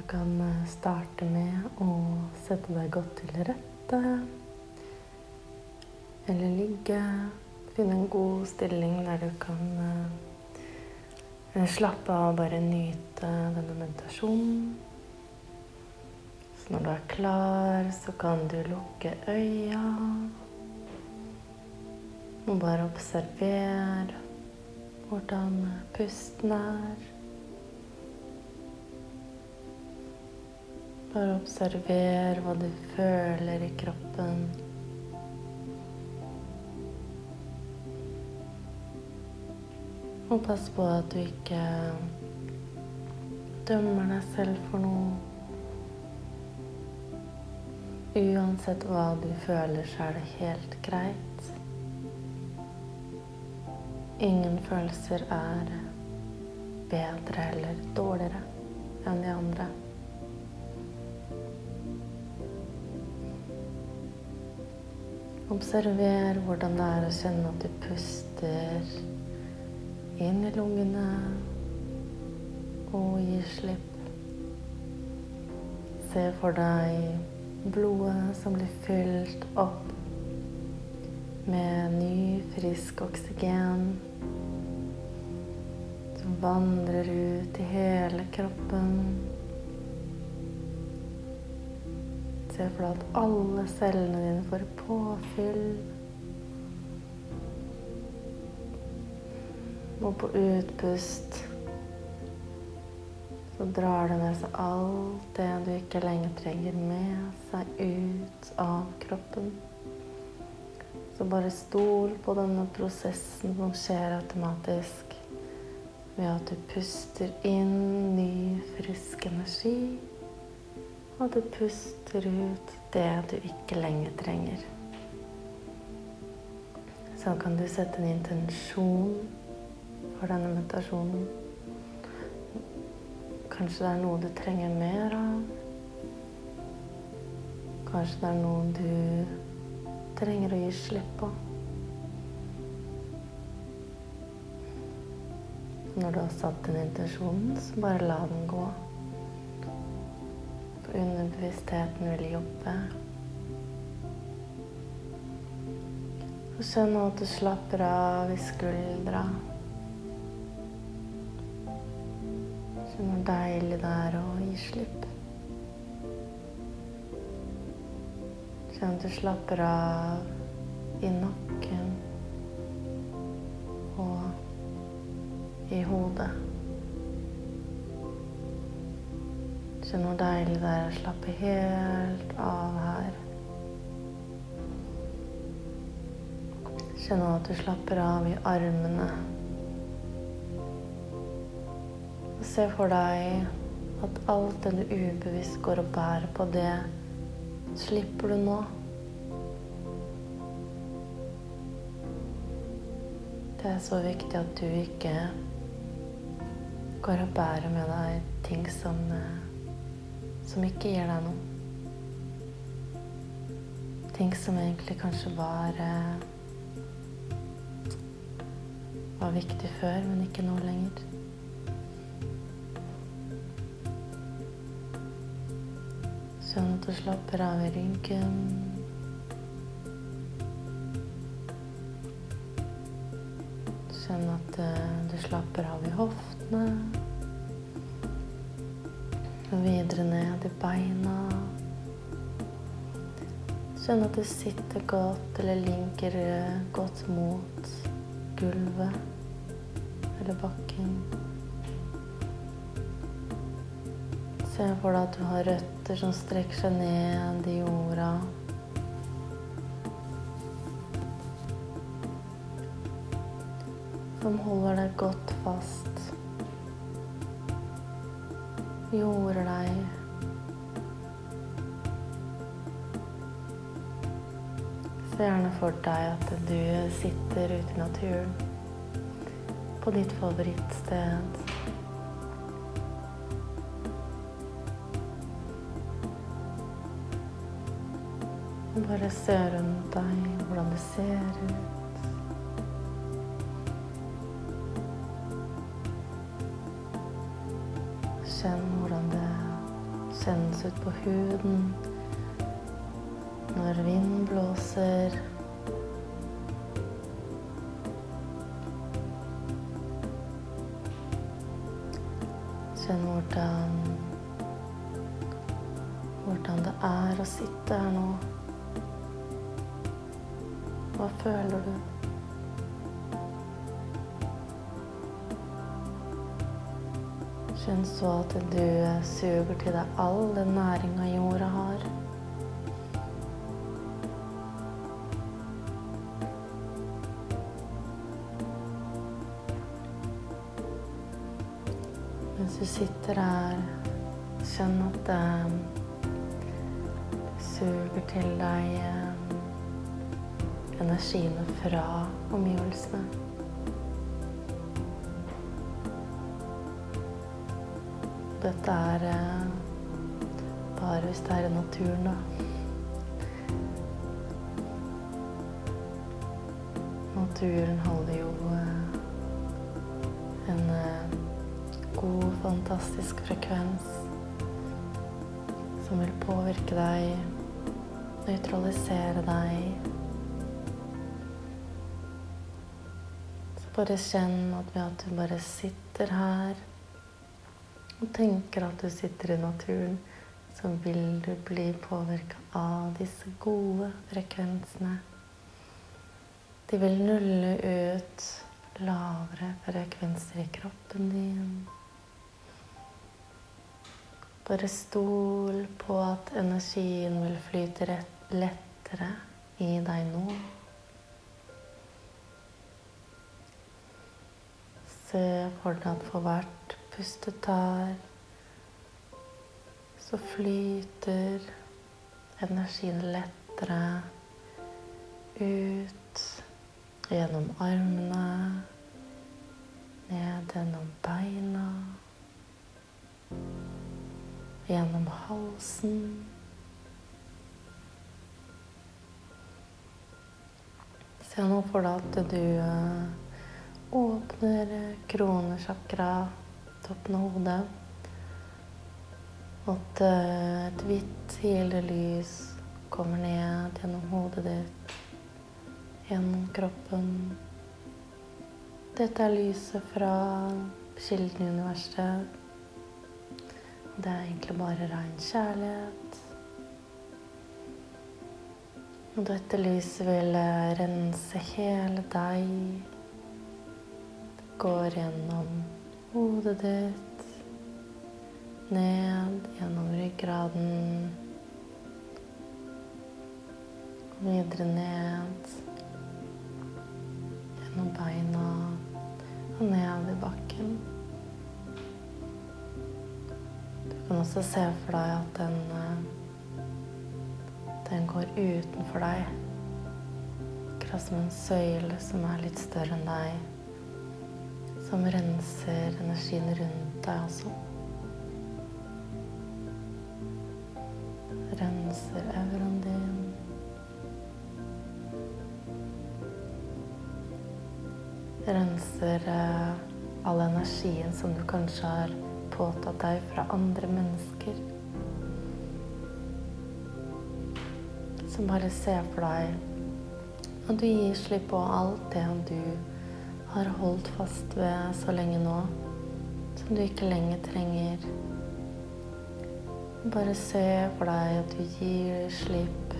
Du kan eh, starte med å sette deg godt til rette. Eller ligge. Finne en god stilling der du kan eh, slappe av og bare nyte denne meditasjonen. Så når du er klar, så kan du lukke øya. Og bare observer hvordan pusten er. Bare observer hva du føler i kroppen. Og pass på at du ikke dømmer deg selv for noe. Uansett hva du føler, så er det helt greit. Ingen følelser er bedre eller dårligere enn de andre. Observer hvordan det er å kjenne at du puster inn i lungene og gir slipp. Se for deg blodet som blir fylt opp med ny, frisk oksygen. Som vandrer ut i hele kroppen. Se for deg at alle cellene dine får påfyll. Og på utpust så drar det med seg alt det du ikke lenger trenger med seg ut av kroppen. Så bare stol på denne prosessen som skjer automatisk ved at du puster inn ny, frisk energi. Og du puster ut det du ikke lenger trenger. Så kan du sette en intensjon for denne meditasjonen. Kanskje det er noe du trenger mer av. Kanskje det er noe du trenger å gi slipp på. Når du har satt den intensjonen, så bare la den gå underbevisstheten vil jobbe. Og nå at du slapper av i skuldra. Kjenn hvor deilig det er å gi slipp. Kjenn at du slapper av i nakken og i hodet. Kjenn hvor deilig det er å slappe helt av her. Kjenn at du slapper av i armene. Og se for deg at alt det du ubevisst går og bærer på, det slipper du nå. Det er så viktig at du ikke går og bærer med deg ting som eh, som ikke gir deg noe. Ting som egentlig kanskje var eh, var viktig før, men ikke nå lenger. Sånn at du slapper av i ryggen. Kjenn at eh, du slapper av i hoftene. Og videre ned i beina. Kjenn at du sitter godt eller linker godt mot gulvet eller bakken. Se for deg at du har røtter som strekker seg ned i jorda. Som holder deg godt fast jorder deg. Se gjerne for deg at du sitter ute i naturen på ditt favorittsted. Bare se rundt deg hvordan det ser ut. Kjenn hvordan det kjennes ut på huden når vind blåser. Kjenn hvordan hvordan det er å sitte her nå. Hva føler du? Kjenn så at du suger til deg all den næringa jorda har. Mens du sitter her, kjenn at det suger til deg eh, energiene fra omgivelsene. Dette er eh, bare hvis det er i naturen, da. Naturen holder jo eh, en eh, god, fantastisk frekvens som vil påvirke deg, nøytralisere deg. Så bare kjenn at du bare sitter her og tenker at du sitter i naturen, så vil du bli påvirka av disse gode frekvensene. De vil nulle ut lavere frekvenser i kroppen din. Bare stol på at energien vil flyte lettere i deg nå. Se for deg at for hvert pustetar så flyter energien lettere ut gjennom armene, ned gjennom beina, gjennom halsen. Se nå for deg at du åpner kronesjakra, toppen av hodet. At et hvitt lys kommer ned gjennom hodet ditt gjennom kroppen. Dette er lyset fra kilden i universet. Det er egentlig bare rein kjærlighet. Og dette lyset vil rense hele deg. Det går gjennom hodet ditt, ned gjennom ryggraden, videre ned gjennom beina og ned i bakken. Du kan også se for deg at den, eh, den går utenfor deg. Akkurat som en søyle som er litt større enn deg. Som renser energien rundt deg også. Renser euroen din. renser eh, all energien som du kanskje har påtatt deg fra andre mennesker. Som bare ser for deg at du gir slipp på alt det du har holdt fast ved så lenge nå, som du ikke lenger trenger. Bare se for deg at du gir slipp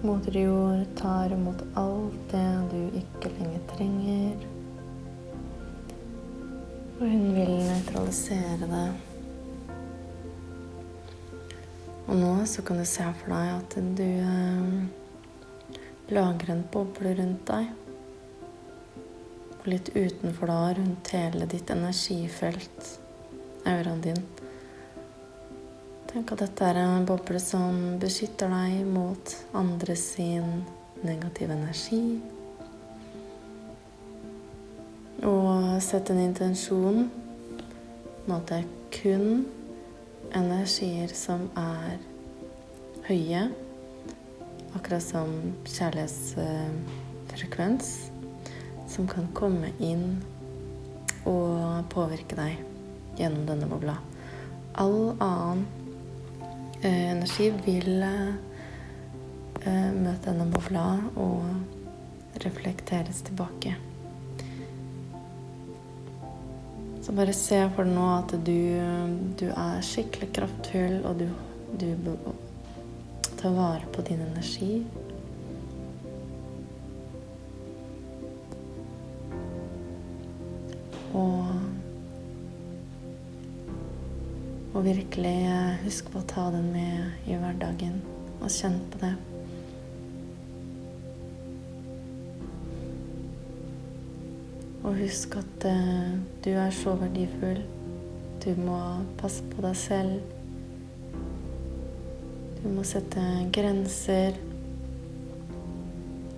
Moder jord tar imot alt det du ikke lenger trenger. Og hun vil nøytralisere det. Og nå så kan du se for deg at du eh, lager en boble rundt deg. Og litt utenfor da, rundt hele ditt energifelt, auraen din. Tenk at dette er en boble som beskytter deg mot andre sin negative energi. Og sett en intensjon om at det er kun energier som er høye, akkurat som kjærlighetsfrekvens, som kan komme inn og påvirke deg gjennom denne bobla. all annen eh, energi vil eh, møte denne bobla og reflekteres tilbake. Så bare se for deg nå at du, du, er skikkelig kraftfull, og du, du tar vare på din energi. Og, og virkelig husk på å ta den med i hverdagen og kjenn på det. Og husk at uh, du er så verdifull. Du må passe på deg selv. Du må sette grenser.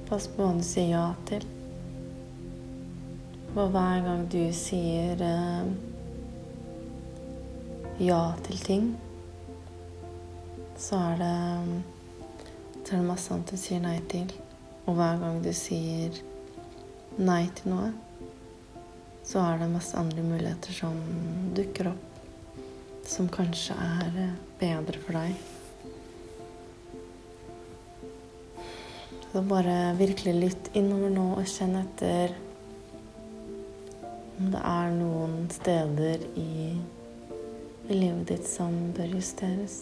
Pass på hva du sier ja til. Og hver gang du sier eh, ja til ting, så er det så er det masse annet du sier nei til. Og hver gang du sier nei til noe, så er det masse andre muligheter som dukker opp, som kanskje er eh, bedre for deg. Så bare virkelig lytt innover nå og kjenn etter om det er noen steder i, i livet ditt som bør justeres.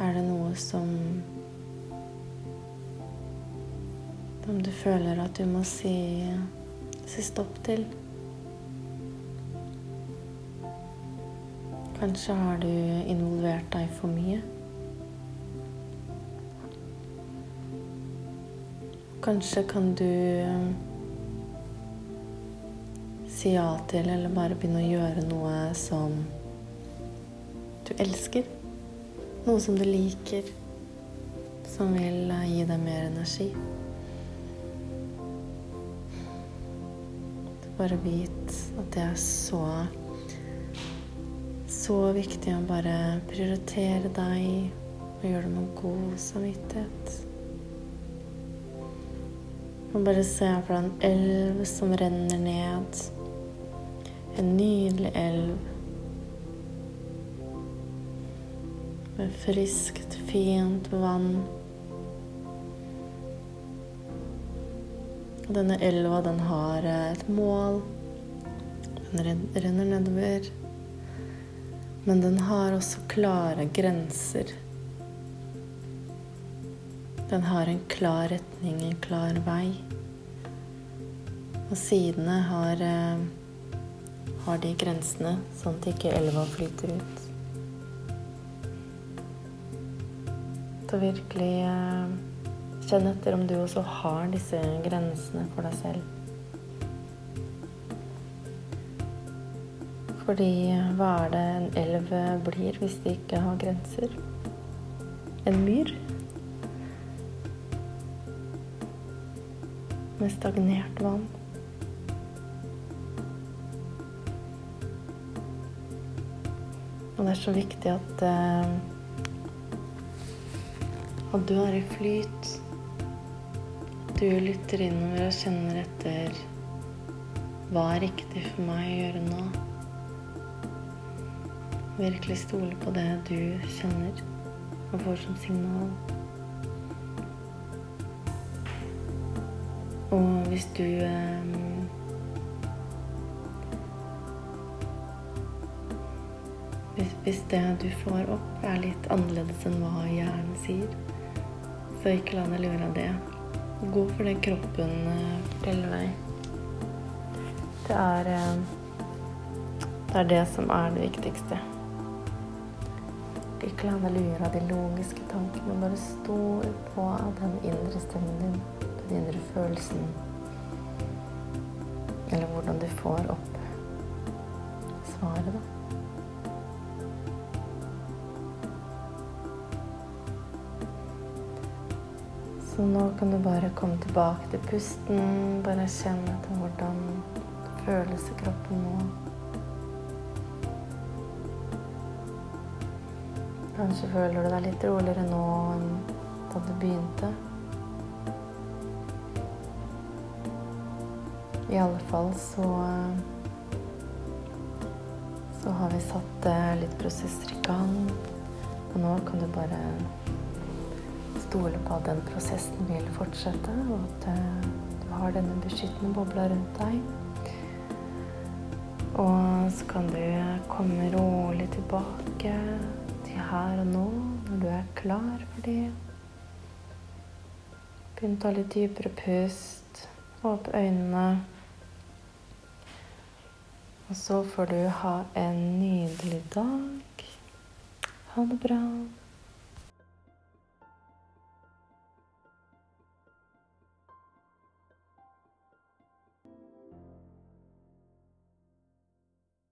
Er det noe som Som du føler at du må si, si stopp til? Kanskje har du involvert deg for mye? Kanskje kan du eh, si ja til, eller bare begynne å gjøre noe som du elsker. Noe som du liker, som vil eh, gi deg mer energi. Bare vit at det er så så viktig å bare prioritere deg og gjøre det med god samvittighet. Og bare se for deg en elv som renner ned. En nydelig elv. Med friskt, fint vann. Og denne elva, den har et mål. Den renner nedover. Men den har også klare grenser. Den har en klar retning, en klar vei. Og sidene har, eh, har de grensene, sånn at ikke elva flyter ut. Så virkelig eh, kjenn etter om du også har disse grensene for deg selv. Fordi eh, hva er det en elv blir hvis det ikke har grenser? En myr? Med stagnert vann. Og det er så viktig at, uh, at du er i flyt. Du lytter innover og kjenner etter hva er riktig for meg å gjøre nå. Virkelig stole på det du kjenner og får som signal. Og hvis du eh, hvis, hvis, det du får opp, er litt annerledes enn hva hjernen sier, så ikke la deg lure av det. Gå for det kroppen uh, forteller deg. Det er, uh, det er det som er det viktigste. Ikke la deg lure av de logiske tankene. Bare stol på den indre stemmen din den indre følelsen. Eller hvordan du får opp svaret, da. Så nå kan du bare komme tilbake til pusten. Bare kjenne etter hvordan føles i kroppen nå. Kanskje føler du deg litt roligere nå enn da du begynte. I alle fall så Så har vi satt eh, litt prosesser i gang. Og nå kan du bare stole på at den prosessen vil fortsette, og at eh, du har denne beskyttende bobla rundt deg. Og så kan du komme rolig tilbake til her og nå når du er klar for det. Begynn å ta litt dypere pust. Åpne øynene. Og så får du ha en nydelig dag. Ha det bra.